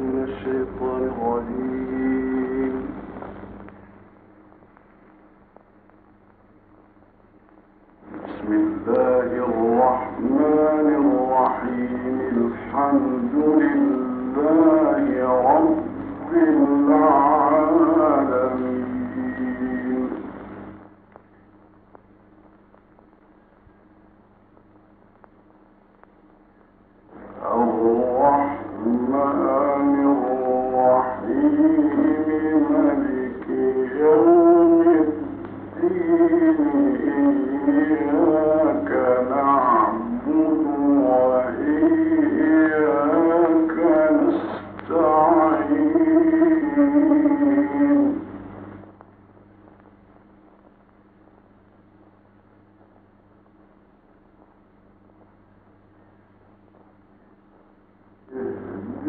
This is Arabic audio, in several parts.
من الشيطان الرجيم. بسم الله الرحمن الرحيم. الحمد لله رب العالمين. الرحمن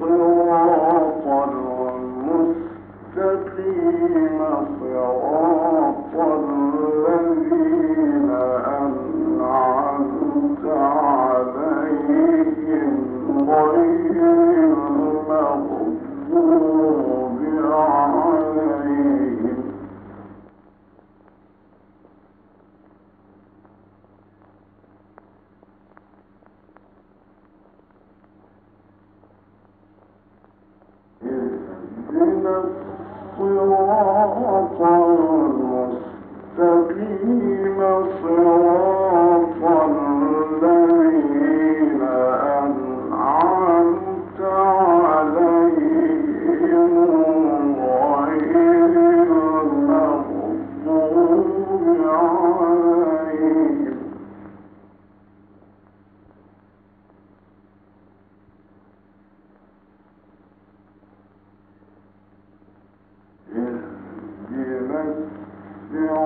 الصراط المستقيم صراط اهدنا الصراط المستقيم. because, you know,